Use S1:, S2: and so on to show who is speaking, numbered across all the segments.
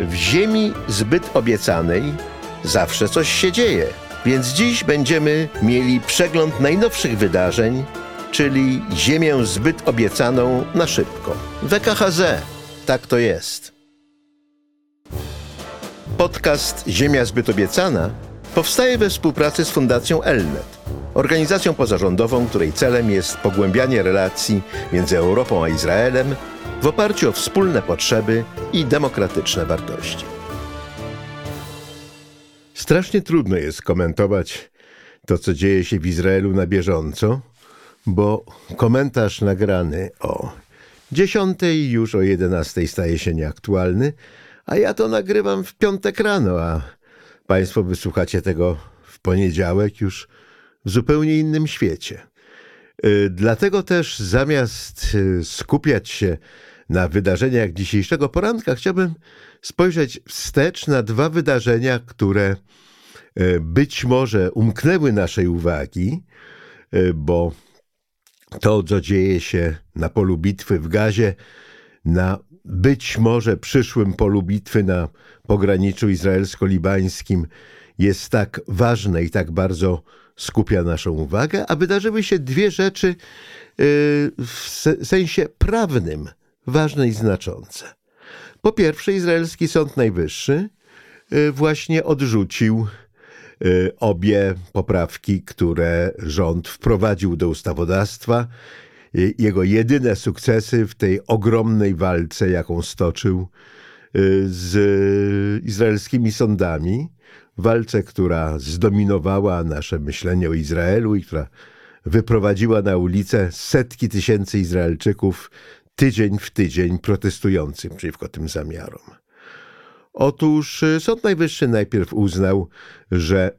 S1: W ziemi zbyt obiecanej zawsze coś się dzieje, więc dziś będziemy mieli przegląd najnowszych wydarzeń, czyli ziemię zbyt obiecaną na szybko. WKHZ, tak to jest. Podcast Ziemia zbyt obiecana powstaje we współpracy z Fundacją Elnet, organizacją pozarządową, której celem jest pogłębianie relacji między Europą a Izraelem w oparciu o wspólne potrzeby i demokratyczne wartości. Strasznie trudno jest komentować to, co dzieje się w Izraelu na bieżąco, bo komentarz nagrany o 10 już o 11 staje się nieaktualny, a ja to nagrywam w piątek rano, a Państwo wysłuchacie tego w poniedziałek już w zupełnie innym świecie. Y, dlatego też zamiast y, skupiać się na wydarzeniach dzisiejszego poranka, chciałbym spojrzeć wstecz na dwa wydarzenia, które y, być może umknęły naszej uwagi, bo to, co dzieje się na polu bitwy w Gazie, na być może przyszłym polu bitwy na pograniczu izraelsko-libańskim jest tak ważne i tak bardzo skupia naszą uwagę, a wydarzyły się dwie rzeczy y, w sensie prawnym ważne i znaczące. Po pierwsze, izraelski Sąd Najwyższy y, właśnie odrzucił y, obie poprawki, które rząd wprowadził do ustawodawstwa jego jedyne sukcesy w tej ogromnej walce, jaką stoczył y, z izraelskimi sądami. Walce, która zdominowała nasze myślenie o Izraelu i która wyprowadziła na ulicę setki tysięcy Izraelczyków tydzień w tydzień protestującym przeciwko tym zamiarom. Otóż y, Sąd Najwyższy najpierw uznał, że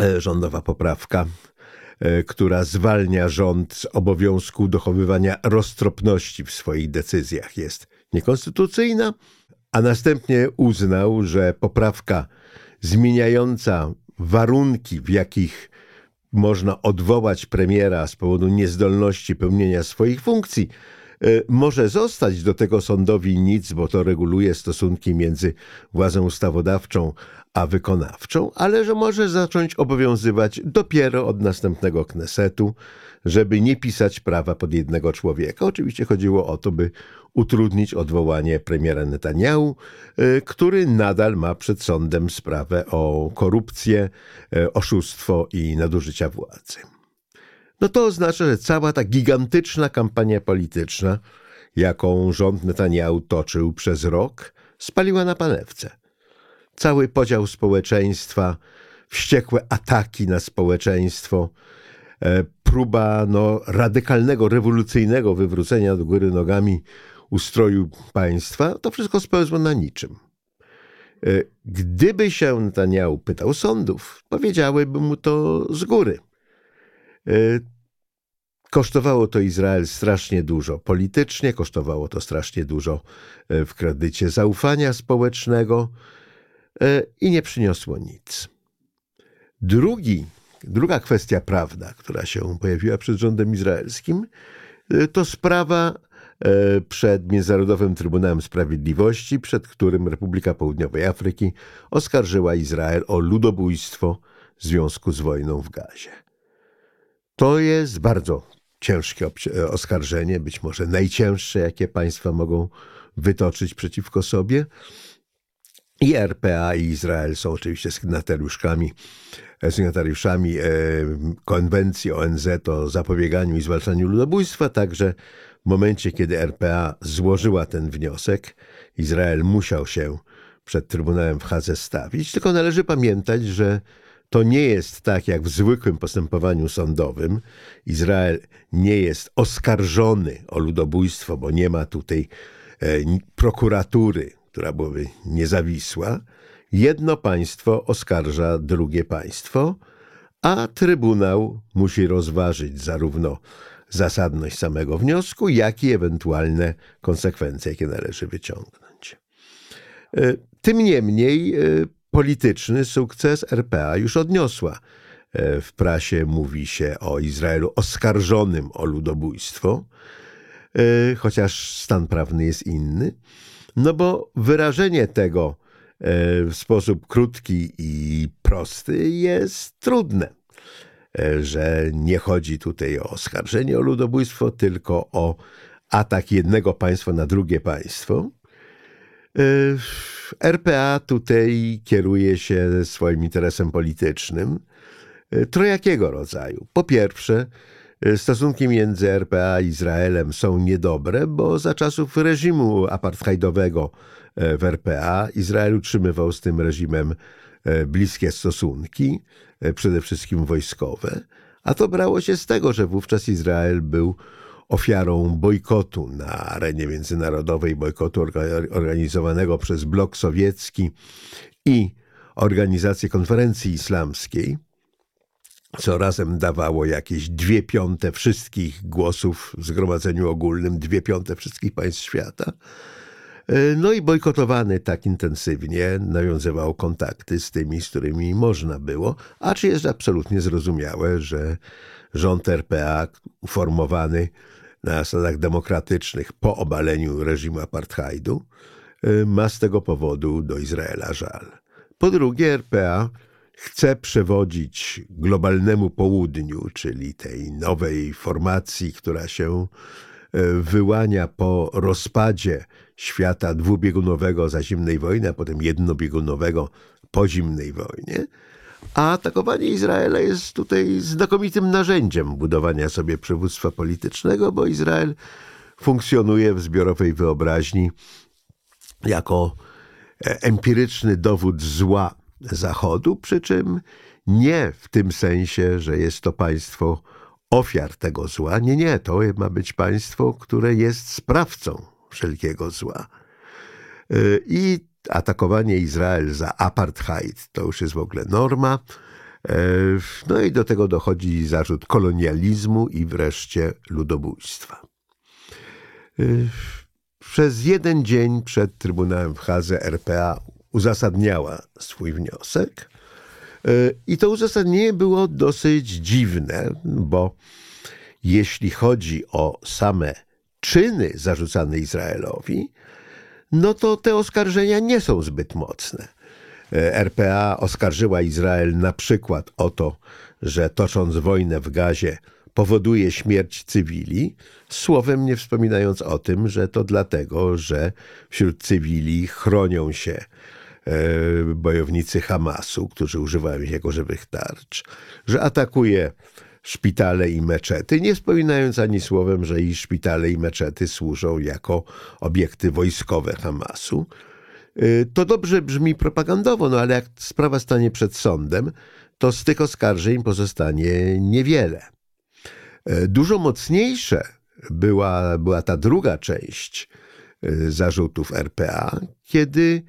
S1: e, rządowa poprawka E, która zwalnia rząd z obowiązku dochowywania roztropności w swoich decyzjach, jest niekonstytucyjna, a następnie uznał, że poprawka zmieniająca warunki, w jakich można odwołać premiera z powodu niezdolności pełnienia swoich funkcji, e, może zostać do tego sądowi nic, bo to reguluje stosunki między władzą ustawodawczą a wykonawczą, ale że może zacząć obowiązywać dopiero od następnego Knesetu, żeby nie pisać prawa pod jednego człowieka. Oczywiście chodziło o to, by utrudnić odwołanie premiera Netanyahu, y, który nadal ma przed sądem sprawę o korupcję, y, oszustwo i nadużycia władzy. No to oznacza, że cała ta gigantyczna kampania polityczna, jaką rząd Netanyahu toczył przez rok, spaliła na panewce cały podział społeczeństwa, wściekłe ataki na społeczeństwo, e, próba no, radykalnego, rewolucyjnego wywrócenia do góry nogami ustroju państwa, to wszystko spełzło na niczym. E, gdyby się Netanyahu pytał sądów, powiedziałyby mu to z góry. E, kosztowało to Izrael strasznie dużo politycznie, kosztowało to strasznie dużo w kredycie zaufania społecznego, E, i nie przyniosło nic. Drugi, druga kwestia prawna, która się pojawiła przed rządem izraelskim, to sprawa przed Międzynarodowym Trybunałem Sprawiedliwości, przed którym Republika Południowej Afryki oskarżyła Izrael o ludobójstwo w związku z wojną w Gazie. To jest bardzo ciężkie oskarżenie, być może najcięższe, jakie państwa mogą wytoczyć przeciwko sobie. I RPA i Izrael są oczywiście sygnatariuszkami, e, sygnatariuszami e, konwencji ONZ o zapobieganiu i zwalczaniu ludobójstwa, także w momencie, kiedy RPA złożyła ten wniosek, Izrael musiał się przed Trybunałem w Hadze stawić, tylko należy pamiętać, że to nie jest tak jak w zwykłym postępowaniu sądowym. Izrael nie jest oskarżony o ludobójstwo, bo nie ma tutaj e, prokuratury, która byłaby niezawisła, jedno państwo oskarża drugie państwo, a Trybunał musi rozważyć zarówno zasadność samego wniosku, jak i ewentualne konsekwencje, jakie należy wyciągnąć. E, tym niemniej e, polityczny sukces RPA już odniosła. E, w prasie mówi się o Izraelu oskarżonym o ludobójstwo, chociaż stan prawny jest inny No bo wyrażenie tego w sposób krótki i prosty jest trudne. Że nie chodzi tutaj o oskarżenie o ludobójstwo, tylko o atak jednego państwa na drugie państwo. RPA tutaj kieruje się swoim interesem politycznym trojakiego rodzaju. Po pierwsze, stosunki między RPA a Izraelem są niedobre, bo za czasów reżimu apartheidowego w RPA Izrael utrzymywał z tym reżimem bliskie stosunki, przede wszystkim wojskowe, a to brało się z tego, że wówczas Izrael był ofiarą bojkotu na arenie międzynarodowej, bojkotu organizowanego przez blok sowiecki i organizację konferencji islamskiej, co razem dawało jakieś dwie piąte wszystkich głosów w zgromadzeniu ogólnym, dwie piąte wszystkich państw świata. No i bojkotowany tak intensywnie nawiązywał kontakty z tymi, z którymi można było, a czy jest absolutnie zrozumiałe, że rząd RPA uformowany na zasadach demokratycznych po obaleniu reżimu apartheidu, y, ma z tego powodu do Izraela żal. Po drugie, RPA chce przewodzić globalnemu południu, czyli tej nowej formacji, która się y, wyłania po rozpadzie świata dwubiegunowego za zimnej wojny, a potem jednobiegunowego po zimnej wojnie, a atakowanie Izraela jest tutaj znakomitym narzędziem budowania sobie przywództwa politycznego, bo Izrael funkcjonuje w zbiorowej wyobraźni jako e, empiryczny dowód zła Zachodu, przy czym nie w tym sensie, że jest to państwo ofiar tego zła. Nie, nie, to ma być państwo, które jest sprawcą wszelkiego zła. E, I atakowanie Izrael za apartheid to już jest w ogóle norma. E, no i do tego dochodzi zarzut kolonializmu i wreszcie ludobójstwa. E, przez jeden dzień przed Trybunałem w Hadze RPA uzasadniała swój wniosek. E, I to uzasadnienie było dosyć dziwne, bo jeśli chodzi o same czyny zarzucane Izraelowi, no to te oskarżenia nie są zbyt mocne. E, RPA oskarżyła Izrael na przykład o to, że tocząc wojnę w Gazie powoduje śmierć cywili, słowem nie wspominając o tym, że to dlatego, że wśród cywili chronią się e, bojownicy Hamasu, którzy używają ich jako żywych tarcz, że atakuje szpitale i meczety, nie wspominając ani słowem, że i szpitale i meczety służą jako obiekty wojskowe Hamasu. Y, to dobrze brzmi propagandowo, no ale jak sprawa stanie przed sądem, to z tych oskarżeń pozostanie niewiele. Y, dużo mocniejsze była, była ta druga część y, zarzutów RPA, kiedy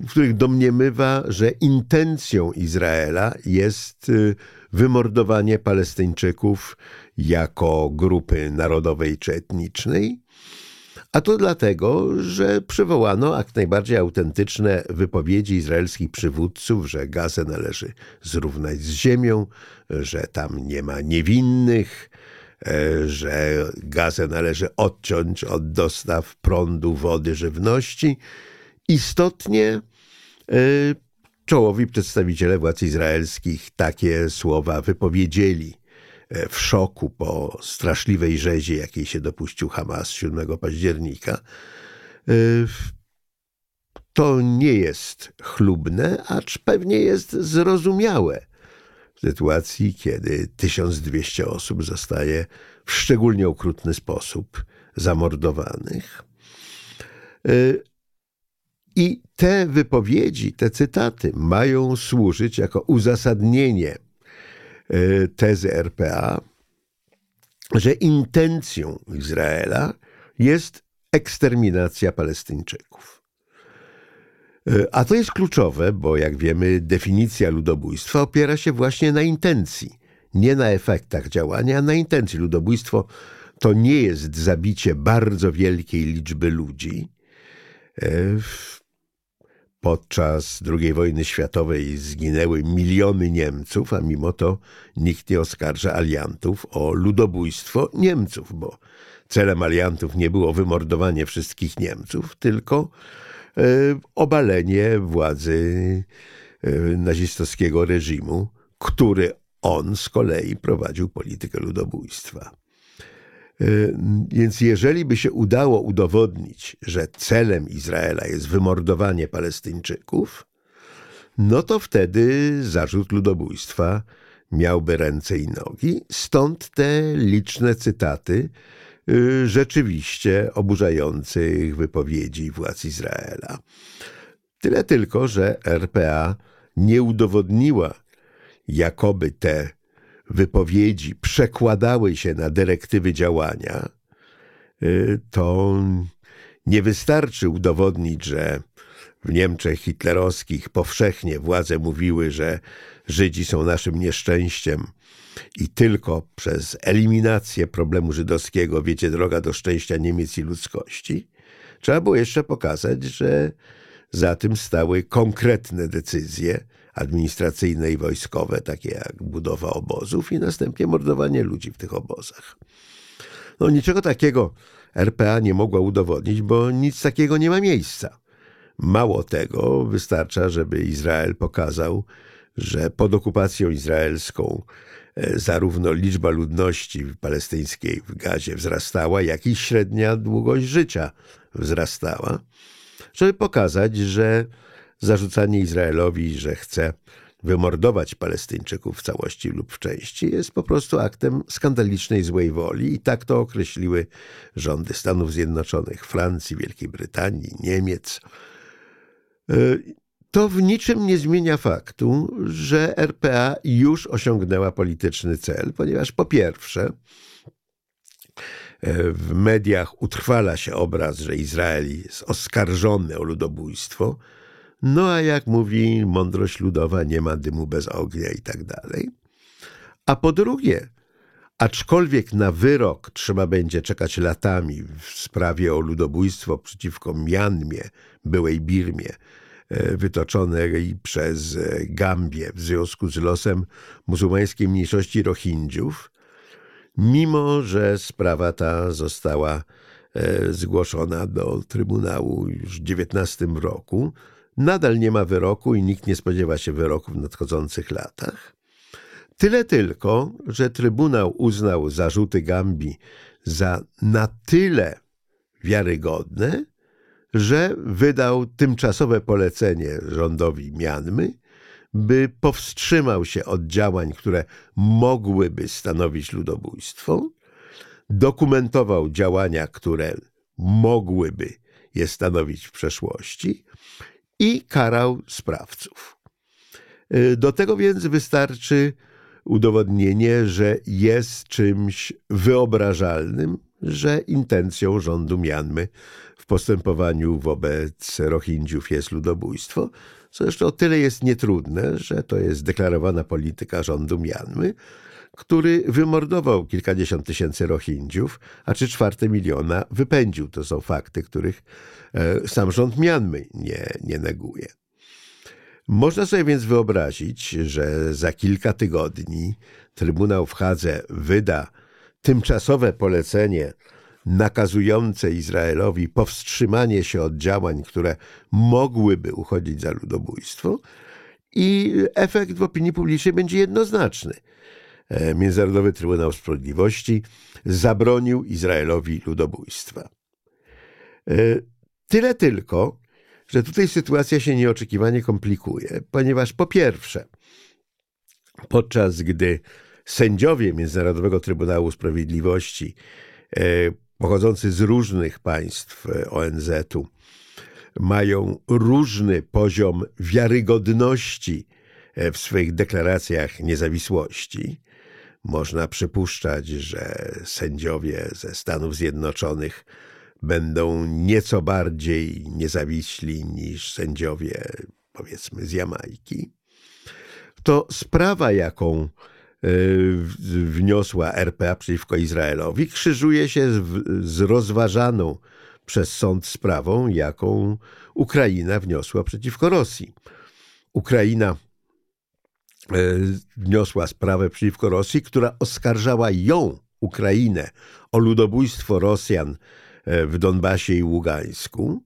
S1: w których domniemywa, że intencją Izraela jest wymordowanie Palestyńczyków jako grupy narodowej czy etnicznej. A to dlatego, że przywołano jak najbardziej autentyczne wypowiedzi izraelskich przywódców, że Gazę należy zrównać z ziemią, że tam nie ma niewinnych, e, że Gazę należy odciąć od dostaw prądu, wody, żywności. Istotnie e, czołowi przedstawiciele władz izraelskich takie słowa wypowiedzieli e, w szoku po straszliwej rzezie, jakiej się dopuścił Hamas 7 października. E, to nie jest chlubne, acz pewnie jest zrozumiałe w sytuacji, kiedy 1200 osób zostaje w szczególnie okrutny sposób zamordowanych. E, i te wypowiedzi, te cytaty mają służyć jako uzasadnienie e, tezy RPA, że intencją Izraela jest eksterminacja Palestyńczyków. E, a to jest kluczowe, bo jak wiemy, definicja ludobójstwa opiera się właśnie na intencji, nie na efektach działania, a na intencji. Ludobójstwo to nie jest zabicie bardzo wielkiej liczby ludzi. Podczas II wojny światowej zginęły miliony Niemców, a mimo to nikt nie oskarża aliantów o ludobójstwo Niemców, bo celem aliantów nie było wymordowanie wszystkich Niemców, tylko e, obalenie władzy e, nazistowskiego reżimu, który on z kolei prowadził politykę ludobójstwa. E, więc jeżeli by się udało udowodnić, że celem Izraela jest wymordowanie Palestyńczyków, no to wtedy zarzut ludobójstwa miałby ręce i nogi. Stąd te liczne cytaty y, rzeczywiście oburzających wypowiedzi władz Izraela. Tyle tylko, że RPA nie udowodniła, jakoby te wypowiedzi przekładały się na dyrektywy działania, y, to nie wystarczy udowodnić, że w Niemczech hitlerowskich powszechnie władze mówiły, że Żydzi są naszym nieszczęściem i tylko przez eliminację problemu żydowskiego wiecie droga do szczęścia Niemiec i ludzkości. Trzeba było jeszcze pokazać, że za tym stały konkretne decyzje administracyjne i wojskowe, takie jak budowa obozów i następnie mordowanie ludzi w tych obozach. No niczego takiego RPA nie mogła udowodnić, bo nic takiego nie ma miejsca. Mało tego, wystarcza, żeby Izrael pokazał, że pod okupacją izraelską e, zarówno liczba ludności palestyńskiej w Gazie wzrastała, jak i średnia długość życia wzrastała, żeby pokazać, że zarzucanie Izraelowi, że chce wymordować Palestyńczyków w całości lub w części, jest po prostu aktem skandalicznej złej woli i tak to określiły rządy Stanów Zjednoczonych, Francji, Wielkiej Brytanii, Niemiec. E, to w niczym nie zmienia faktu, że RPA już osiągnęła polityczny cel, ponieważ po pierwsze, e, w mediach utrwala się obraz, że Izrael jest oskarżony o ludobójstwo, no a jak mówi mądrość ludowa, nie ma dymu bez ognia i tak dalej. A po drugie, aczkolwiek na wyrok trzeba będzie czekać latami w sprawie o ludobójstwo przeciwko Mianmie, byłej Birmie, E, wytoczonej przez e, Gambię w związku z losem muzułmańskiej mniejszości Rohingjów, mimo że sprawa ta została e, zgłoszona do Trybunału już w XIX roku, nadal nie ma wyroku i nikt nie spodziewa się wyroku w nadchodzących latach. Tyle tylko, że Trybunał uznał zarzuty Gambii za na tyle wiarygodne, że wydał tymczasowe polecenie rządowi Mianmy, by powstrzymał się od działań, które mogłyby stanowić ludobójstwo, dokumentował działania, które mogłyby je stanowić w przeszłości i karał sprawców. Do tego więc wystarczy udowodnienie, że jest czymś wyobrażalnym, że intencją rządu Mianmy w postępowaniu wobec Rohingyów jest ludobójstwo, co jeszcze o tyle jest nietrudne, że to jest deklarowana polityka rządu Mianmy, który wymordował kilkadziesiąt tysięcy Rohingyów, a trzy czwarte miliona wypędził. To są fakty, których e, sam rząd Mianmy nie, nie neguje. Można sobie więc wyobrazić, że za kilka tygodni Trybunał w Hadze wyda tymczasowe polecenie nakazujące Izraelowi powstrzymanie się od działań, które mogłyby uchodzić za ludobójstwo, i efekt w opinii publicznej będzie jednoznaczny. E, Międzynarodowy Trybunał Sprawiedliwości zabronił Izraelowi ludobójstwa. E, tyle tylko, że tutaj sytuacja się nieoczekiwanie komplikuje, ponieważ po pierwsze, podczas gdy sędziowie Międzynarodowego Trybunału Sprawiedliwości e, pochodzący z różnych państw e, ONZ-u mają różny poziom wiarygodności e, w swoich deklaracjach niezawisłości. Można przypuszczać, że sędziowie ze Stanów Zjednoczonych będą nieco bardziej niezawiśli niż sędziowie, powiedzmy, z Jamajki. To sprawa, jaką wniosła RPA przeciwko Izraelowi, krzyżuje się z, rozważaną przez sąd sprawą, jaką Ukraina wniosła przeciwko Rosji. Ukraina y, wniosła sprawę przeciwko Rosji, która oskarżała ją Ukrainę o ludobójstwo Rosjan e, w Donbasie i Ługańsku.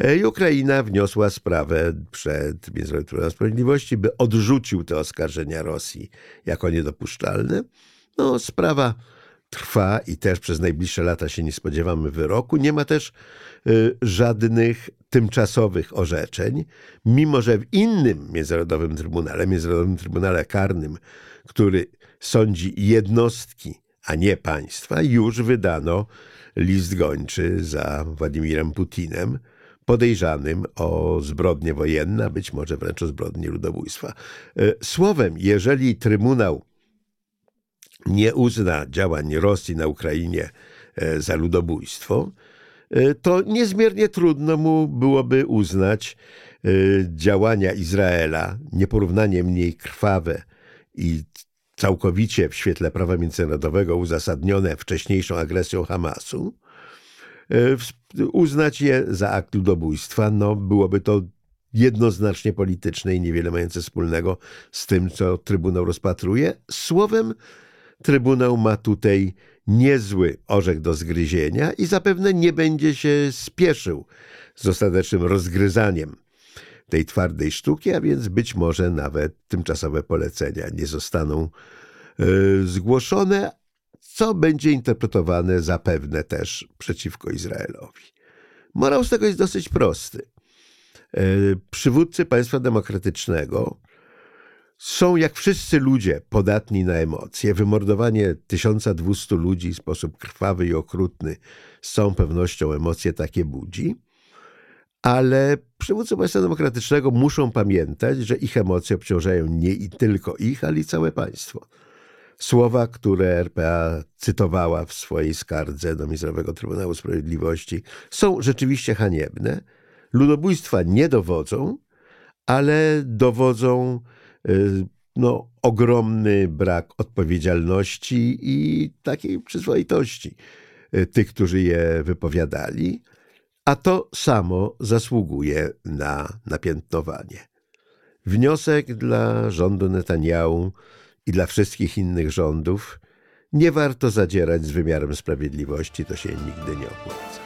S1: I Ukraina wniosła sprawę przed Międzynarodowym Trybunałem Sprawiedliwości, by odrzucił te oskarżenia Rosji jako niedopuszczalne. No, sprawa trwa i też przez najbliższe lata się nie spodziewamy wyroku. Nie ma też y, żadnych tymczasowych orzeczeń, mimo że w innym Międzynarodowym Trybunale, Międzynarodowym Trybunale Karnym, który sądzi jednostki, a nie państwa, już wydano list gończy za Władimirem Putinem, podejrzanym o zbrodnie wojenne, a być może wręcz o zbrodnie ludobójstwa. Y, słowem, jeżeli Trybunał nie uzna działań Rosji na Ukrainie e, za ludobójstwo, e, to niezmiernie trudno mu byłoby uznać e, działania Izraela, nieporównanie mniej krwawe i całkowicie w świetle prawa międzynarodowego uzasadnione wcześniejszą agresją Hamasu, uznać je za akt ludobójstwa. No, byłoby to jednoznacznie polityczne i niewiele mające wspólnego z tym, co Trybunał rozpatruje. Słowem, Trybunał ma tutaj niezły orzech do zgryzienia i zapewne nie będzie się spieszył z ostatecznym rozgryzaniem tej twardej sztuki, a więc być może nawet tymczasowe polecenia nie zostaną y, zgłoszone, co będzie interpretowane zapewne też przeciwko Izraelowi. Morał z tego jest dosyć prosty. Y, przywódcy państwa demokratycznego są jak wszyscy ludzie podatni na emocje. Wymordowanie 1200 ludzi w sposób krwawy i okrutny z całą pewnością emocje takie budzi. Ale przywódcy państwa demokratycznego muszą pamiętać, że ich emocje obciążają nie tylko ich, ale i całe państwo. Słowa, które RPA cytowała w swojej skardze do Międzynarodowego Trybunału Sprawiedliwości, są rzeczywiście haniebne. Ludobójstwa nie dowodzą, ale dowodzą Y, no, ogromny brak odpowiedzialności i takiej przyzwoitości y, tych, którzy je wypowiadali, a to samo zasługuje na napiętnowanie. Wniosek dla rządu Netanyahu i dla wszystkich innych rządów nie warto zadzierać z wymiarem sprawiedliwości, to się nigdy nie opłaca.